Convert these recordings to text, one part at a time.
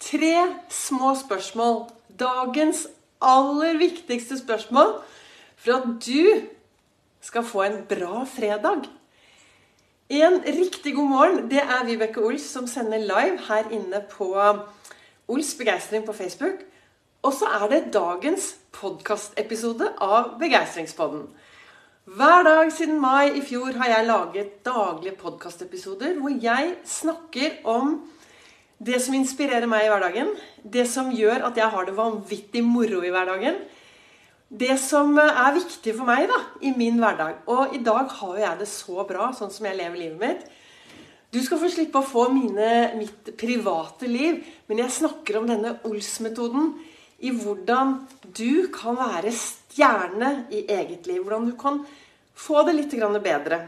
tre små spørsmål. Dagens aller viktigste spørsmål for at du skal få en bra fredag. En riktig god morgen, det er Vibeke Ols som sender live her inne på Ols begeistring på Facebook. Og så er det dagens podkastepisode av Begeistringspodden. Hver dag siden mai i fjor har jeg laget daglige podkastepisoder hvor jeg snakker om det som inspirerer meg i hverdagen, det som gjør at jeg har det vanvittig moro i hverdagen, det som er viktig for meg da, i min hverdag. Og i dag har jeg det så bra, sånn som jeg lever livet mitt. Du skal få slippe å få mine, mitt private liv, men jeg snakker om denne Ols-metoden i hvordan du kan være stjerne i eget liv. Hvordan du kan få det litt bedre.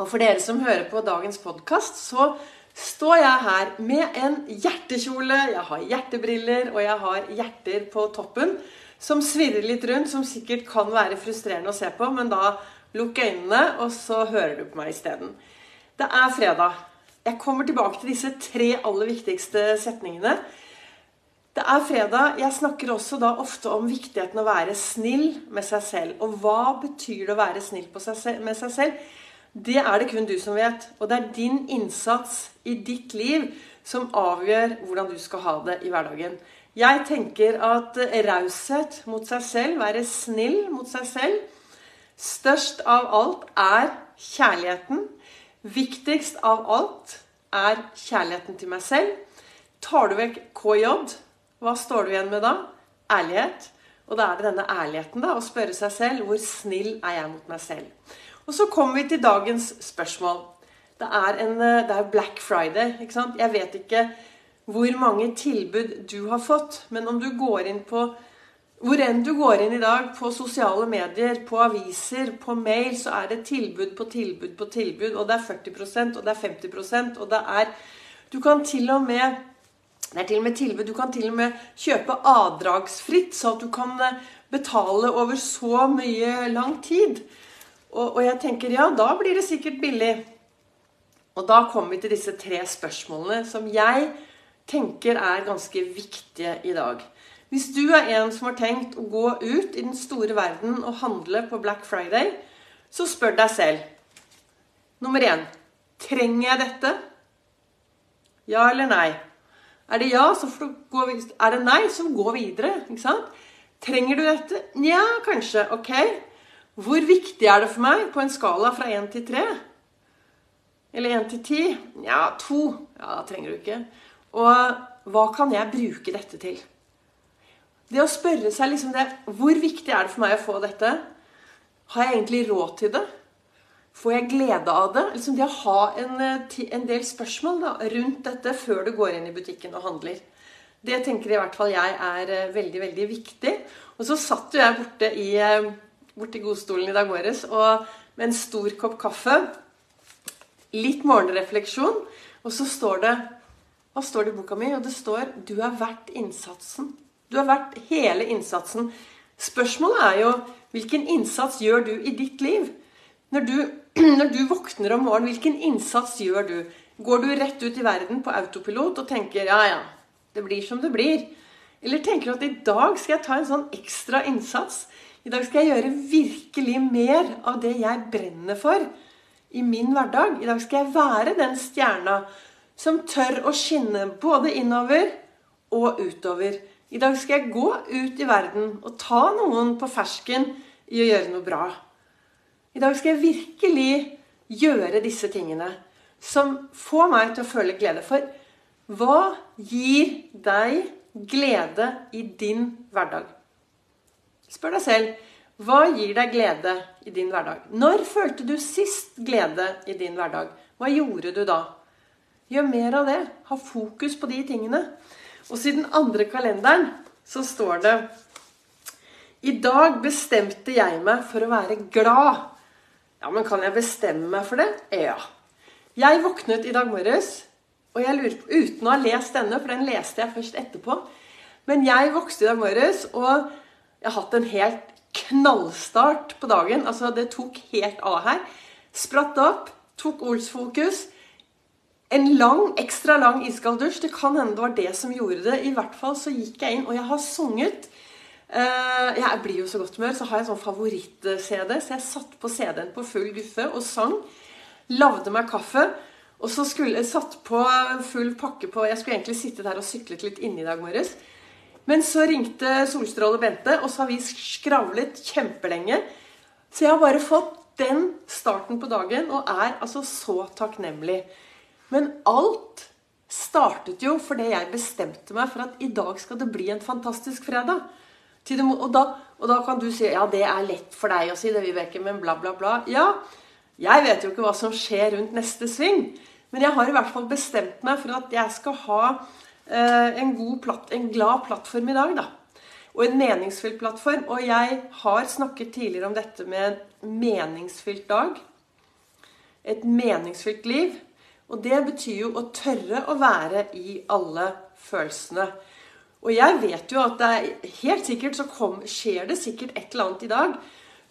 Og for dere som hører på dagens podkast, så står jeg her med en hjertekjole, jeg har hjertebriller, og jeg har hjerter på toppen som svirrer litt rundt, som sikkert kan være frustrerende å se på, men da lukk øynene, og så hører du på meg isteden. Det er fredag. Jeg kommer tilbake til disse tre aller viktigste setningene. Det er fredag. Jeg snakker også da ofte om viktigheten å være snill med seg selv. Og hva betyr det å være snill med seg selv? Det er det kun du som vet. Og det er din innsats i ditt liv som avgjør hvordan du skal ha det i hverdagen. Jeg tenker at raushet mot seg selv, være snill mot seg selv, størst av alt er kjærligheten. Viktigst av alt er kjærligheten til meg selv. Tar du vekk KJ, hva står du igjen med da? Ærlighet. Og da er det denne ærligheten da, å spørre seg selv hvor snill er jeg mot meg selv. Og så kommer vi til dagens spørsmål. Det er, en, eh, det er Black Friday. ikke sant? Jeg vet ikke hvor mange tilbud du har fått, men om du går inn på hvor enn du går inn i dag, på sosiale medier, på aviser, på mail, så er det tilbud på tilbud på tilbud. Og det er 40% og det er 50% og det er Du kan til og med det er til og med tilbud. Du kan til og med kjøpe avdragsfritt, så at du kan eh, betale over så mye lang tid. Og, og jeg tenker ja, da blir det sikkert billig. Og da kommer vi til disse tre spørsmålene som jeg tenker er ganske viktige i dag. Hvis du er en som har tenkt å gå ut i den store verden og handle på Black Friday, så spør deg selv Nummer én trenger jeg dette? Ja eller nei? Er det ja, så får du gå videre. Er det nei, så gå videre. ikke sant? Trenger du dette? Nja, kanskje. Ok. Hvor viktig er det for meg på en skala fra 1 til 3? Eller 1 til 10? Ja, 2. Ja, da trenger du ikke. Og hva kan jeg bruke dette til? Det å spørre seg liksom det Hvor viktig er det for meg å få dette? Har jeg egentlig råd til det? Får jeg glede av det? Liksom det å ha en, eh, en del spørsmål da, rundt dette før du går inn i butikken og handler. Det tenker i hvert fall jeg er eh, veldig, veldig viktig. Og så satt jo jeg borte i eh, borti godstolen i dag morges med en stor kopp kaffe. Litt morgenrefleksjon. Og så står det Hva står det i boka mi? Og det står 'Du er verdt innsatsen'. Du er verdt hele innsatsen. Spørsmålet er jo hvilken innsats gjør du i ditt liv? Når du, når du våkner om morgenen, hvilken innsats gjør du? Går du rett ut i verden på autopilot og tenker 'ja, ja, det blir som det blir'? Eller tenker du at i dag skal jeg ta en sånn ekstra innsats? I dag skal jeg gjøre virkelig mer av det jeg brenner for i min hverdag. I dag skal jeg være den stjerna som tør å skinne både innover og utover. I dag skal jeg gå ut i verden og ta noen på fersken i å gjøre noe bra. I dag skal jeg virkelig gjøre disse tingene som får meg til å føle glede. For hva gir deg glede i din hverdag? Spør deg selv hva gir deg glede i din hverdag? Når følte du sist glede i din hverdag? Hva gjorde du da? Gjør mer av det. Ha fokus på de tingene. Og siden andre kalenderen så står det I dag bestemte jeg meg for å være glad. Ja, men kan jeg bestemme meg for det? Ja. Jeg våknet i dag morges, og jeg lurer på, uten å ha lest denne, for den leste jeg først etterpå Men jeg vokste i dag morges, og jeg har hatt en helt knallstart på dagen. Altså, det tok helt av her. Spratt opp, tok Ols-fokus. en lang, ekstra lang iskald dusj. Det kan hende det var det som gjorde det. I hvert fall så gikk jeg inn, og jeg har sunget. Eh, jeg blir jo så godt humør, så har jeg sånn favoritt-CD. Så jeg satt på CD-en på full guffe og sang. Lagde meg kaffe. Og så skulle satt på full pakke på Jeg skulle egentlig sitte der og syklet litt inne i dag morges. Men så ringte Solstråle Bente, og så har vi skravlet kjempelenge. Så jeg har bare fått den starten på dagen og er altså så takknemlig. Men alt startet jo fordi jeg bestemte meg for at i dag skal det bli en fantastisk fredag. Og da, og da kan du si ja, det er lett for deg å si det, Vibeke, men bla, bla, bla. Ja, jeg vet jo ikke hva som skjer rundt neste sving. Men jeg har i hvert fall bestemt meg for at jeg skal ha en, platt, en glad plattform i dag. da. Og en meningsfylt plattform. Og jeg har snakket tidligere om dette med en meningsfylt dag. Et meningsfylt liv. Og det betyr jo å tørre å være i alle følelsene. Og jeg vet jo at det er helt sikkert så kom, skjer det sikkert et eller annet i dag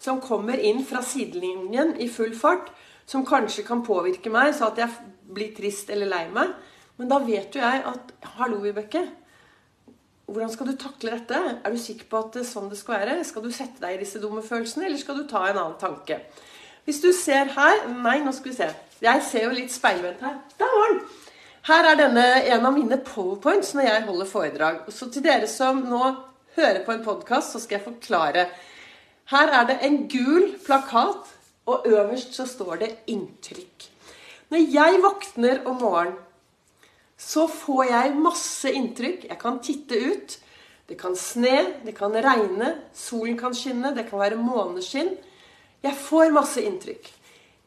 som kommer inn fra sidelinjen i full fart, som kanskje kan påvirke meg så at jeg blir trist eller lei meg. Men da vet jo jeg at Hallo, Vibeke. Hvordan skal du takle dette? Er du sikker på at det er sånn det skal være? Skal du sette deg i disse dumme følelsene, eller skal du ta en annen tanke? Hvis du ser her Nei, nå skal vi se. Jeg ser jo litt speilvendt her. Der var den! Her er denne en av mine powerpoints når jeg holder foredrag. Så til dere som nå hører på en podkast, så skal jeg forklare. Her er det en gul plakat, og øverst så står det 'inntrykk'. Når jeg våkner om morgenen, så får jeg masse inntrykk. Jeg kan titte ut. Det kan sne, det kan regne, solen kan skinne, det kan være måneskinn. Jeg får masse inntrykk.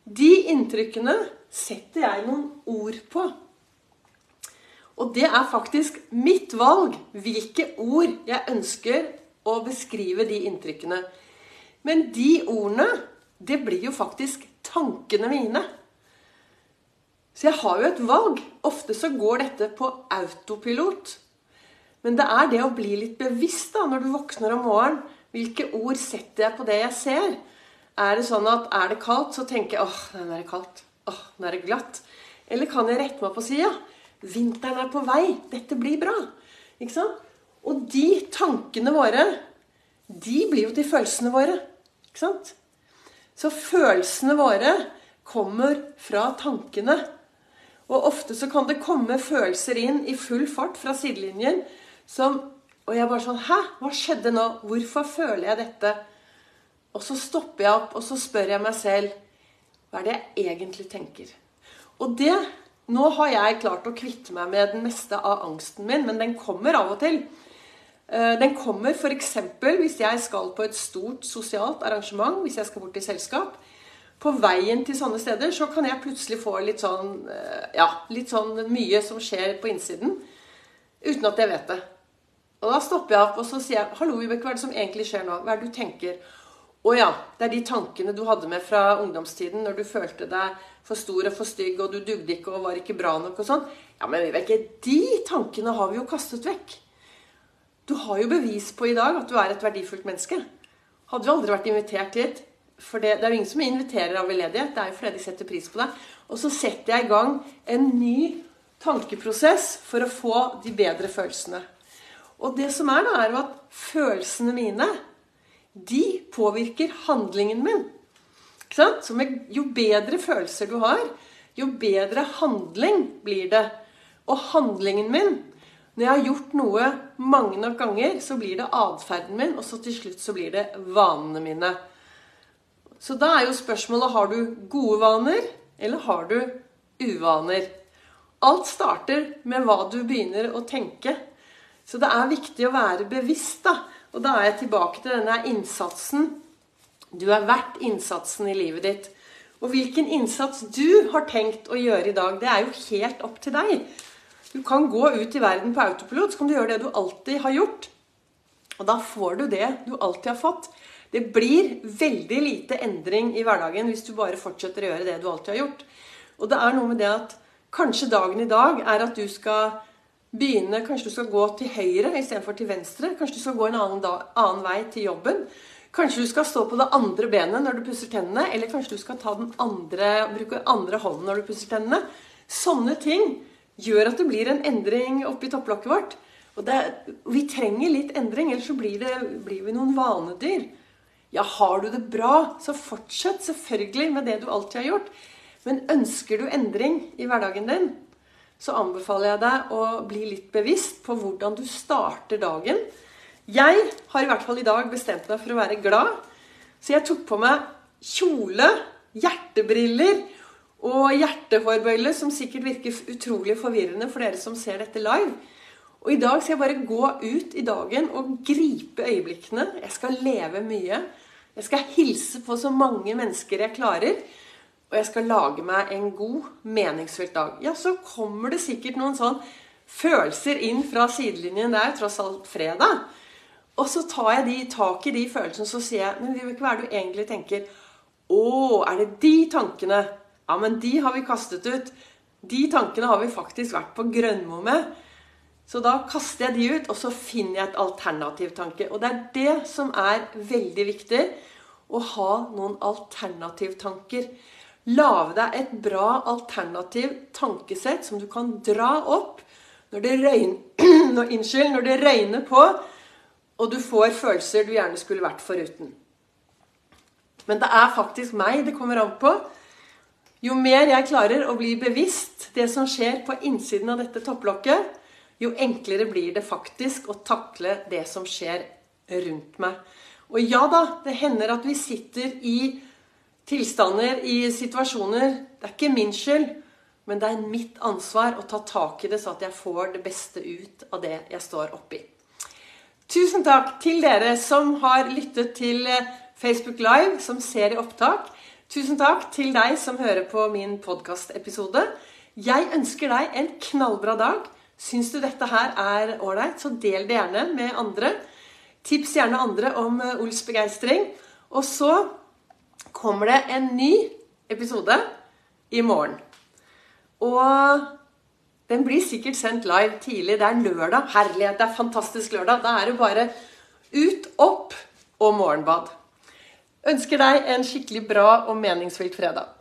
De inntrykkene setter jeg noen ord på. Og det er faktisk mitt valg hvilke ord jeg ønsker å beskrive de inntrykkene. Men de ordene, det blir jo faktisk tankene mine. Så jeg har jo et valg. Ofte så går dette på autopilot. Men det er det å bli litt bevisst da, når du våkner om morgenen. Hvilke ord setter jeg på det jeg ser? Er det sånn at er det kaldt, så tenker jeg åh, nå er det kaldt. Åh, nå er det glatt. Eller kan jeg rette meg på sida? Vinteren er på vei. Dette blir bra. Ikke sant? Og de tankene våre, de blir jo til følelsene våre. Ikke sant? Så følelsene våre kommer fra tankene. Og ofte så kan det komme følelser inn i full fart fra sidelinjen som Og jeg bare sånn Hæ? Hva skjedde nå? Hvorfor føler jeg dette? Og så stopper jeg opp, og så spør jeg meg selv Hva er det jeg egentlig tenker? Og det nå har jeg klart å kvitte meg med den meste av angsten min, men den kommer av og til. Eh, den kommer f.eks. hvis jeg skal på et stort sosialt arrangement, hvis jeg skal bort i selskap. På veien til sånne steder så kan jeg plutselig få litt sånn eh, Ja, litt sånn mye som skjer på innsiden. Uten at jeg vet det. Og da stopper jeg opp og så sier jeg, 'Hallo, Vibeke, hva er det som egentlig skjer nå?' Hva er det du tenker? Å ja, det er de tankene du hadde med fra ungdomstiden når du følte deg for stor og for stygg, og du dugde ikke og var ikke bra nok og sånn. Ja, men Vibeke, de tankene har vi jo kastet vekk. Du har jo bevis på i dag at du er et verdifullt menneske. Hadde du aldri vært invitert hit For det, det er jo ingen som inviterer av veldedighet. Det er jo fordi de setter pris på deg. Og så setter jeg i gang en ny tankeprosess for å få de bedre følelsene. Og det som er, da, er at følelsene mine, de påvirker handlingen min. Så med, jo bedre følelser du har, jo bedre handling blir det. Og handlingen min Når jeg har gjort noe mange nok ganger, så blir det atferden min, og så til slutt så blir det vanene mine. Så da er jo spørsmålet har du gode vaner, eller har du uvaner? Alt starter med hva du begynner å tenke. Så det er viktig å være bevisst, da. Og da er jeg tilbake til denne innsatsen du er verdt innsatsen i livet ditt. Og hvilken innsats du har tenkt å gjøre i dag, det er jo helt opp til deg. Du kan gå ut i verden på autopilot, så kan du gjøre det du alltid har gjort. Og da får du det du alltid har fått. Det blir veldig lite endring i hverdagen hvis du bare fortsetter å gjøre det du alltid har gjort. Og det er noe med det at kanskje dagen i dag er at du skal begynne Kanskje du skal gå til høyre istedenfor til venstre. Kanskje du skal gå en annen, dag, annen vei til jobben. Kanskje du skal stå på det andre benet når du pusser tennene, eller kanskje du skal ta den andre, bruke andre hånden når du pusser tennene. Sånne ting gjør at det blir en endring oppi topplokket vårt. Og det, vi trenger litt endring, ellers så blir, det, blir vi noen vanedyr. Ja, har du det bra, så fortsett selvfølgelig med det du alltid har gjort. Men ønsker du endring i hverdagen din, så anbefaler jeg deg å bli litt bevisst på hvordan du starter dagen. Jeg har i hvert fall i dag bestemt meg for å være glad. Så jeg tok på meg kjole, hjertebriller og hjertehårbøyle, som sikkert virker utrolig forvirrende for dere som ser dette live. Og i dag skal jeg bare gå ut i dagen og gripe øyeblikkene. Jeg skal leve mye. Jeg skal hilse på så mange mennesker jeg klarer. Og jeg skal lage meg en god, meningsfylt dag. Ja, så kommer det sikkert noen sånn følelser inn fra sidelinjen. Det er tross alt fredag. Og så tar jeg de, tak i de følelsene så sier jeg Men Vibeke, hva er det du egentlig tenker? Å, er det de tankene? Ja, men de har vi kastet ut. De tankene har vi faktisk vært på Grønmo med. Så da kaster jeg de ut, og så finner jeg et alternativ tanke. Og det er det som er veldig viktig. Å ha noen alternativtanker. Lage deg et bra alternativ tankesett som du kan dra opp når det, regner, når, når det regner på, og du får følelser du gjerne skulle vært foruten. Men det er faktisk meg det kommer an på. Jo mer jeg klarer å bli bevisst det som skjer på innsiden av dette topplokket, jo enklere blir det faktisk å takle det som skjer rundt meg. Og ja da, det hender at vi sitter i tilstander, i situasjoner Det er ikke min skyld, men det er mitt ansvar å ta tak i det, så at jeg får det beste ut av det jeg står oppi. Tusen takk til dere som har lyttet til eh, Facebook Live, som ser i opptak. Tusen takk til deg som hører på min podkastepisode. Jeg ønsker deg en knallbra dag. Syns du dette her er ålreit, så del det gjerne med andre. Tips gjerne andre om eh, Ols begeistring. Og så kommer det en ny episode i morgen. Og den blir sikkert sendt live tidlig. Det er lørdag. Herlighet, det er fantastisk lørdag. Da er det bare ut, opp og morgenbad. Ønsker deg en skikkelig bra og meningsfylt fredag.